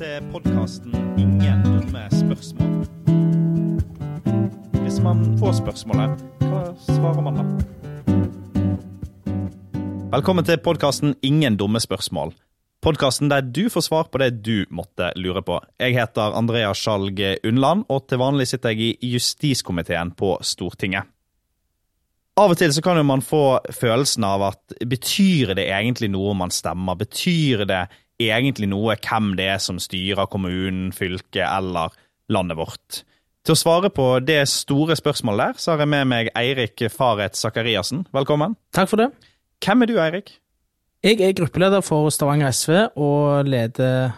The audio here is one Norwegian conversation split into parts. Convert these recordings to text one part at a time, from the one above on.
til podkasten 'Ingen dumme spørsmål'. Hvis man får spørsmålet, hva svarer man da? Velkommen til podkasten 'Ingen dumme spørsmål'. Podkasten der du får svar på det du måtte lure på. Jeg heter Andrea Skjalg Undland, og til vanlig sitter jeg i justiskomiteen på Stortinget. Av og til så kan jo man få følelsen av at betyr det egentlig noe om man stemmer? Betyr det egentlig noe hvem det er som styrer kommunen, fylket eller landet vårt? Til å svare på det store spørsmålet der, så har jeg med meg Eirik Faret Sakariassen. Velkommen. Takk for det. Hvem er du, Eirik? Jeg er gruppeleder for Stavanger SV og leder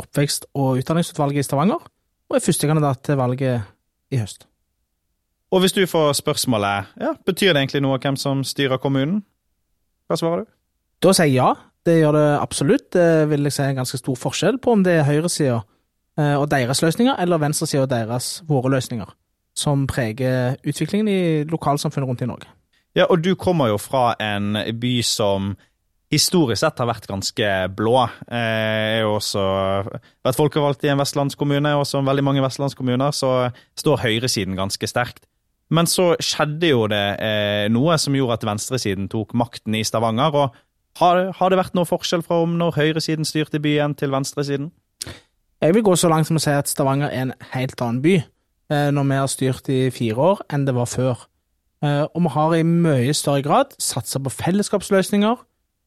oppvekst- og utdanningsutvalget i Stavanger, og er førstekandidat til valget i høst. Og hvis du får spørsmålet ja, betyr det egentlig noe hvem som styrer kommunen, hva svarer du? Da sier jeg ja, det gjør det absolutt. Det vil jeg si en ganske stor forskjell på om det er høyresida og deres løsninger, eller venstresida og deres våre løsninger, som preger utviklingen i lokalsamfunnet rundt i Norge. Ja, og du kommer jo fra en by som historisk sett har vært ganske blå. Jeg har også vært folkevalgt i en vestlandskommune, og som veldig mange vestlandskommuner så står høyresiden ganske sterkt. Men så skjedde jo det eh, noe som gjorde at venstresiden tok makten i Stavanger. og har, har, det vært noe forskjell fra om når høyresiden styrte byen til venstresiden? Jeg vil gå så langt som å si at Stavanger er en helt annen by eh, når vi har styrt i fire år, enn det var før. Eh, og vi har i mye større grad satsa på fellesskapsløsninger,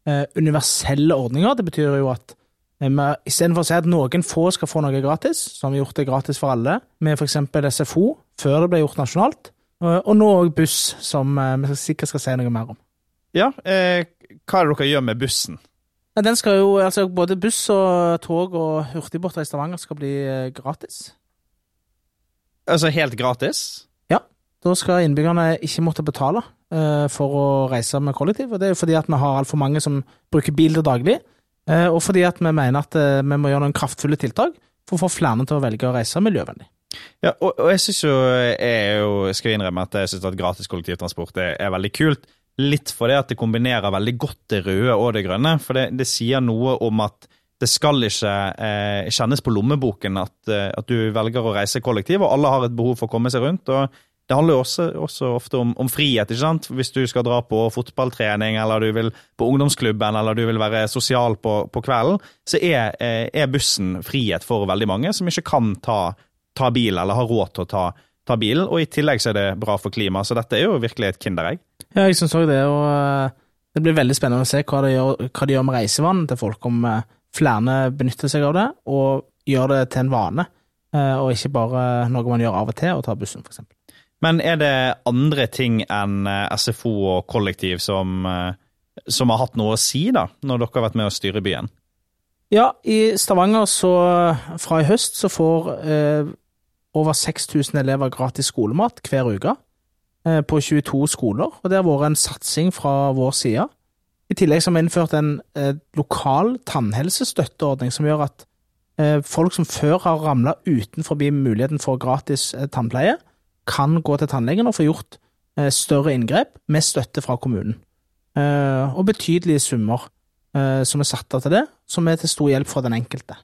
eh, universelle ordninger. Det betyr jo at Istedenfor å si at noen få skal få noe gratis, så har vi gjort det gratis for alle, med f.eks. SFO før det ble gjort nasjonalt, og nå òg buss, som vi sikkert skal si noe mer om. Ja, eh, hva er det dere gjør med bussen? Den skal jo, altså Både buss og tog og hurtigbåter i Stavanger skal bli gratis. Altså helt gratis? Ja. Da skal innbyggerne ikke måtte betale uh, for å reise med kollektiv. og Det er jo fordi at vi har altfor mange som bruker bil til daglig, uh, og fordi at vi mener at uh, vi må gjøre noen kraftfulle tiltak for å få flere til å velge å reise miljøvennlig. Ja, og, og jeg synes jo, jeg jo, skal innrømme at jeg syns at gratis kollektivtransport er, er veldig kult. Litt fordi at det kombinerer veldig godt det røde og det grønne. For det, det sier noe om at det skal ikke eh, kjennes på lommeboken at, eh, at, du velger å reise kollektiv, og alle har et behov for å komme seg rundt. og Det handler jo også, også ofte om, om, frihet. ikke sant? Hvis du skal dra på fotballtrening, eller du vil på ungdomsklubben, eller du vil være sosial på, på kvelden, så er, eh, er, bussen frihet for veldig mange som ikke kan ta, ta bil, eller har råd til å ta, ta bilen. Og i tillegg så er det bra for klimaet, så dette er jo virkelig et kinderegg. Ja, jeg syns òg det, og det blir veldig spennende å se hva de gjør, hva gjør med reisevann til folk, om flere benytter seg av det og gjør det til en vane, og ikke bare noe man gjør av og til, å ta bussen, f.eks. Men er det andre ting enn SFO og kollektiv som, som har hatt noe å si, da, når dere har vært med å styre byen? Ja, i Stavanger så fra i høst så får eh, over 6000 elever gratis skolemat hver uke på 22 skoler, og det har vært en satsing fra vår side. I tillegg har vi innført en eh, lokal tannhelsestøtteordning som gjør at eh, folk som før har ramla utenfor muligheten for gratis eh, tannpleie, kan gå til tannlegen og få gjort større inngrep med støtte fra kommunen. og betydelige summer som er satt av til det, som er til stor hjelp for den enkelte.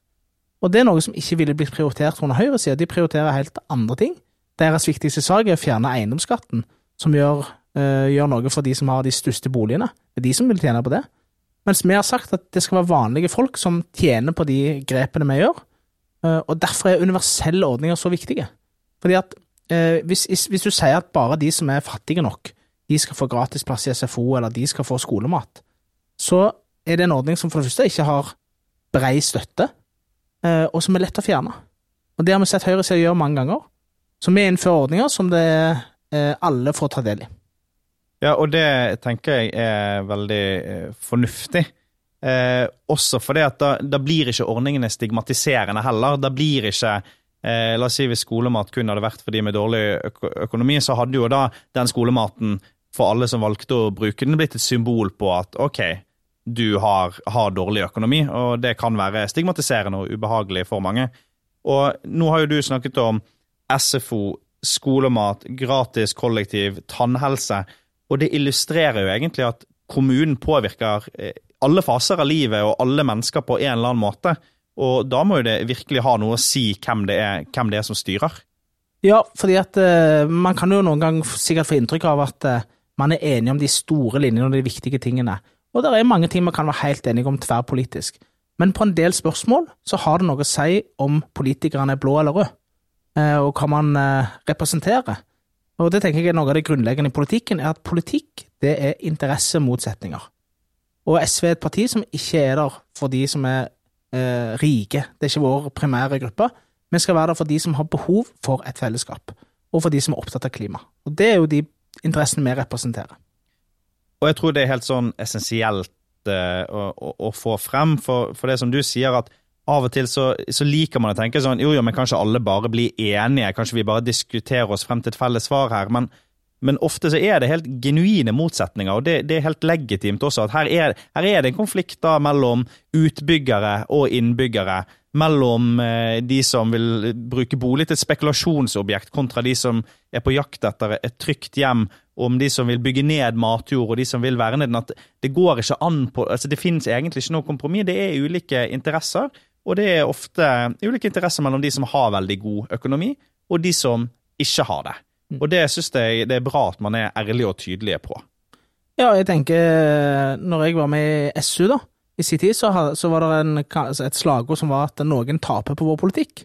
Og det er noe som ikke ville blitt prioritert under høyresida. De prioriterer helt andre ting. Deres viktigste sak er å fjerne eiendomsskatten, som gjør, uh, gjør, noe for de som har de største boligene. Det er de som vil tjene på det. Mens vi har sagt at det skal være vanlige folk som tjener på de grepene vi gjør. Uh, og derfor er universelle ordninger så viktige. Fordi at uh, hvis, hvis, du sier at bare de som er fattige nok, de skal få gratis plass i SFO, eller de skal få skolemat, så er det en ordning som for det første ikke har brei støtte, og som er lett å fjerne. Og det har vi sett høyresida gjøre mange ganger. Så vi innfører ordninger som det eh, alle får ta del i. Ja, og det tenker jeg er veldig eh, fornuftig. Eh, også fordi at da, da, blir ikke ordningene stigmatiserende heller. Da blir ikke eh, La oss si hvis skolemat kun hadde vært for de med dårlig øk økonomi, så hadde jo da den skolematen for alle som valgte å bruke den, blitt et symbol på at ok, du har, har dårlig økonomi, og det kan være stigmatiserende og ubehagelig for mange. Og nå har jo du snakket om SFO, skolemat, gratis kollektiv, tannhelse. Og det illustrerer jo egentlig at kommunen påvirker eh, alle faser av livet og alle mennesker på en eller annen måte. Og da må jo det virkelig ha noe å si hvem det er, hvem det er som styrer. Ja, fordi at uh, man kan jo noen gang sikkert få inntrykk av at uh, man er enig om de store linjene og de viktige tingene. Og det er mange ting man kan være helt enige om tverrpolitisk. Men på en del spørsmål så har det noe å si om politikerne er blå eller røde, uh, og hva man representerer. Og det tenker jeg er noe av det grunnleggende i politikken, er at politikk det er interessemotsetninger. Og SV er et parti som ikke er der for de som er eh, rike. Det er ikke vår primære gruppe. Vi skal være der for de som har behov for et fellesskap, og for de som er opptatt av klima. Og Det er jo de interessene vi representerer. Og jeg tror det er helt sånn essensielt uh, å, å, å, få frem, for, for, det som du sier, at av og til så, så, liker man å tenke sånn jo jo, men kanskje alle bare blir enige, kanskje vi bare diskuterer oss frem til et felles svar her. men men ofte så er det helt genuine motsetninger, og det, det er helt legitimt også. at her er, her er, det en konflikt da mellom utbyggere og innbyggere. Mellom eh, de som vil bruke bolig til et spekulasjonsobjekt, kontra de som er på jakt etter et trygt hjem. Om de som vil bygge ned matjord, og de som vil verne den. at Det går ikke an på altså Det finnes egentlig ikke noe kompromiss. Det er ulike interesser, og det er ofte ulike interesser mellom de som har veldig god økonomi, og de som ikke har det. Og det syns jeg det er bra at man er ærlig og tydelige på. Ja, jeg tenker når jeg var med i SU, da, i sin tid, så, så var det en, altså et slagord som var at noen taper på vår politikk.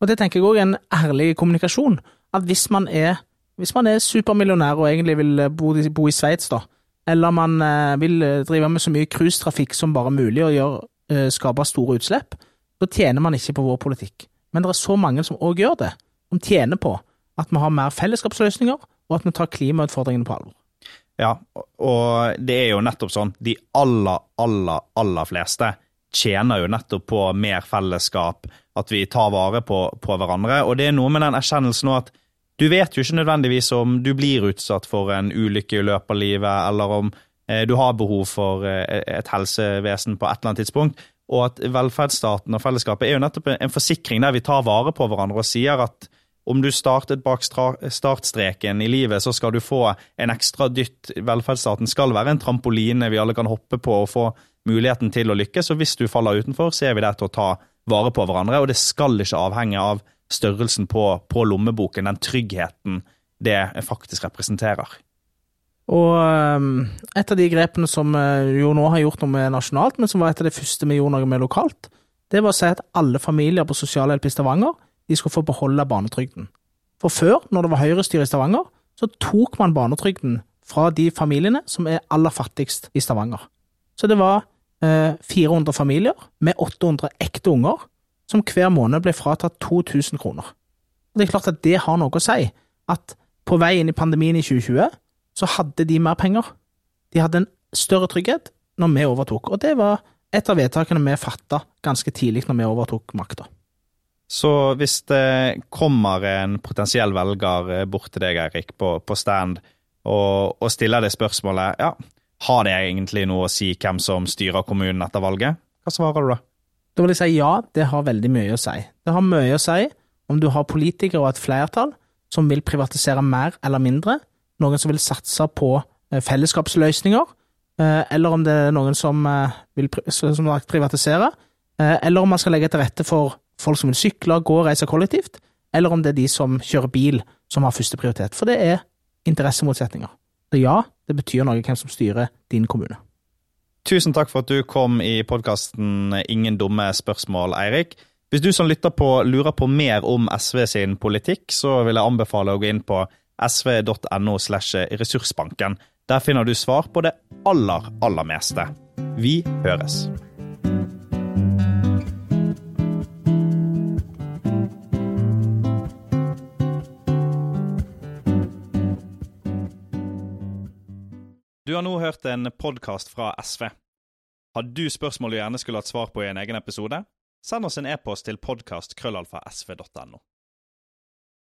Og det tenker jeg òg er en ærlig kommunikasjon. At hvis man er, hvis man er supermillionær og egentlig vil bo, bo i Sveits, da, eller man eh, vil drive med så mye cruisetrafikk som bare mulig og gjør, eh, skape store utslipp, så tjener man ikke på vår politikk. Men det er så mange som òg gjør det, som tjener på at vi har mer fellesskapsløsninger, og at vi tar klimautfordringene på alvor. Ja, og det er jo nettopp sånn. De aller, aller, aller fleste tjener jo nettopp på mer fellesskap, at vi tar vare på, på hverandre. Og det er noe med den erkjennelsen nå at du vet jo ikke nødvendigvis om du blir utsatt for en ulykke i løpet av livet, eller om eh, du har behov for eh, et helsevesen på et eller annet tidspunkt. Og at velferdsstaten og fellesskapet er jo nettopp en forsikring der vi tar vare på hverandre og sier at om du startet bak startstreken i livet, så skal du få en ekstra dytt. Velferdsstaten skal være en trampoline vi alle kan hoppe på og få muligheten til å lykkes. Og hvis du faller utenfor, så er vi der til å ta vare på hverandre. Og det skal ikke avhenge av størrelsen på, på lommeboken, den tryggheten det faktisk representerer. Og ehm, et av de grepene som eh, jo nå har gjort noe med nasjonalt, men som var et av de første vi gjorde noe med lokalt, det var å si at alle familier på sosialhjelp i Stavanger de skulle få beholde barnetrygden. For før, når det var høyrestyre i Stavanger, så tok man barnetrygden fra de familiene som er aller fattigst i Stavanger. Så det var eh, 400 familier med 800 ekte unger som hver måned ble fratatt 2000 kroner. Og Det er klart at det har noe å si, at på vei inn i pandemien i 2020 så hadde de mer penger. De hadde en større trygghet når vi overtok, og det var et av vedtakene vi fatta ganske tidlig når vi overtok makta. Så hvis det kommer en potensiell velger eh, bort til deg, Eirik, på, på stand og, og, stiller det spørsmålet ja, har det egentlig noe å si hvem som styrer kommunen etter valget, hva svarer du da? Da vil jeg si ja, det har veldig mye å si. Det har mye å si om du har politikere og et flertall som vil privatisere mer eller mindre, noen som vil satse på eh, fellesskapsløsninger, eh, eller om det er noen som vil som privatisere, eller om man skal legge til rette for folk som vil sykle, gå og reise kollektivt, eller om det er de som kjører bil, som har førsteprioritet. For det er interessemotsetninger. Så ja, det betyr noe hvem som styrer din kommune. Tusen takk for at du kom i podkasten Ingen dumme spørsmål, Eirik. Hvis du som lytter på lurer på mer om SV sin politikk, så vil jeg anbefale å gå inn på sv.no slash ressursbanken. Der finner du svar på det aller, aller meste. Vi høres. Du har nå hørt en podkast fra SV. Har du spørsmål du gjerne skulle hatt svar på i en egen episode? Send oss en e-post til podkastkrøllalfa.sv.no.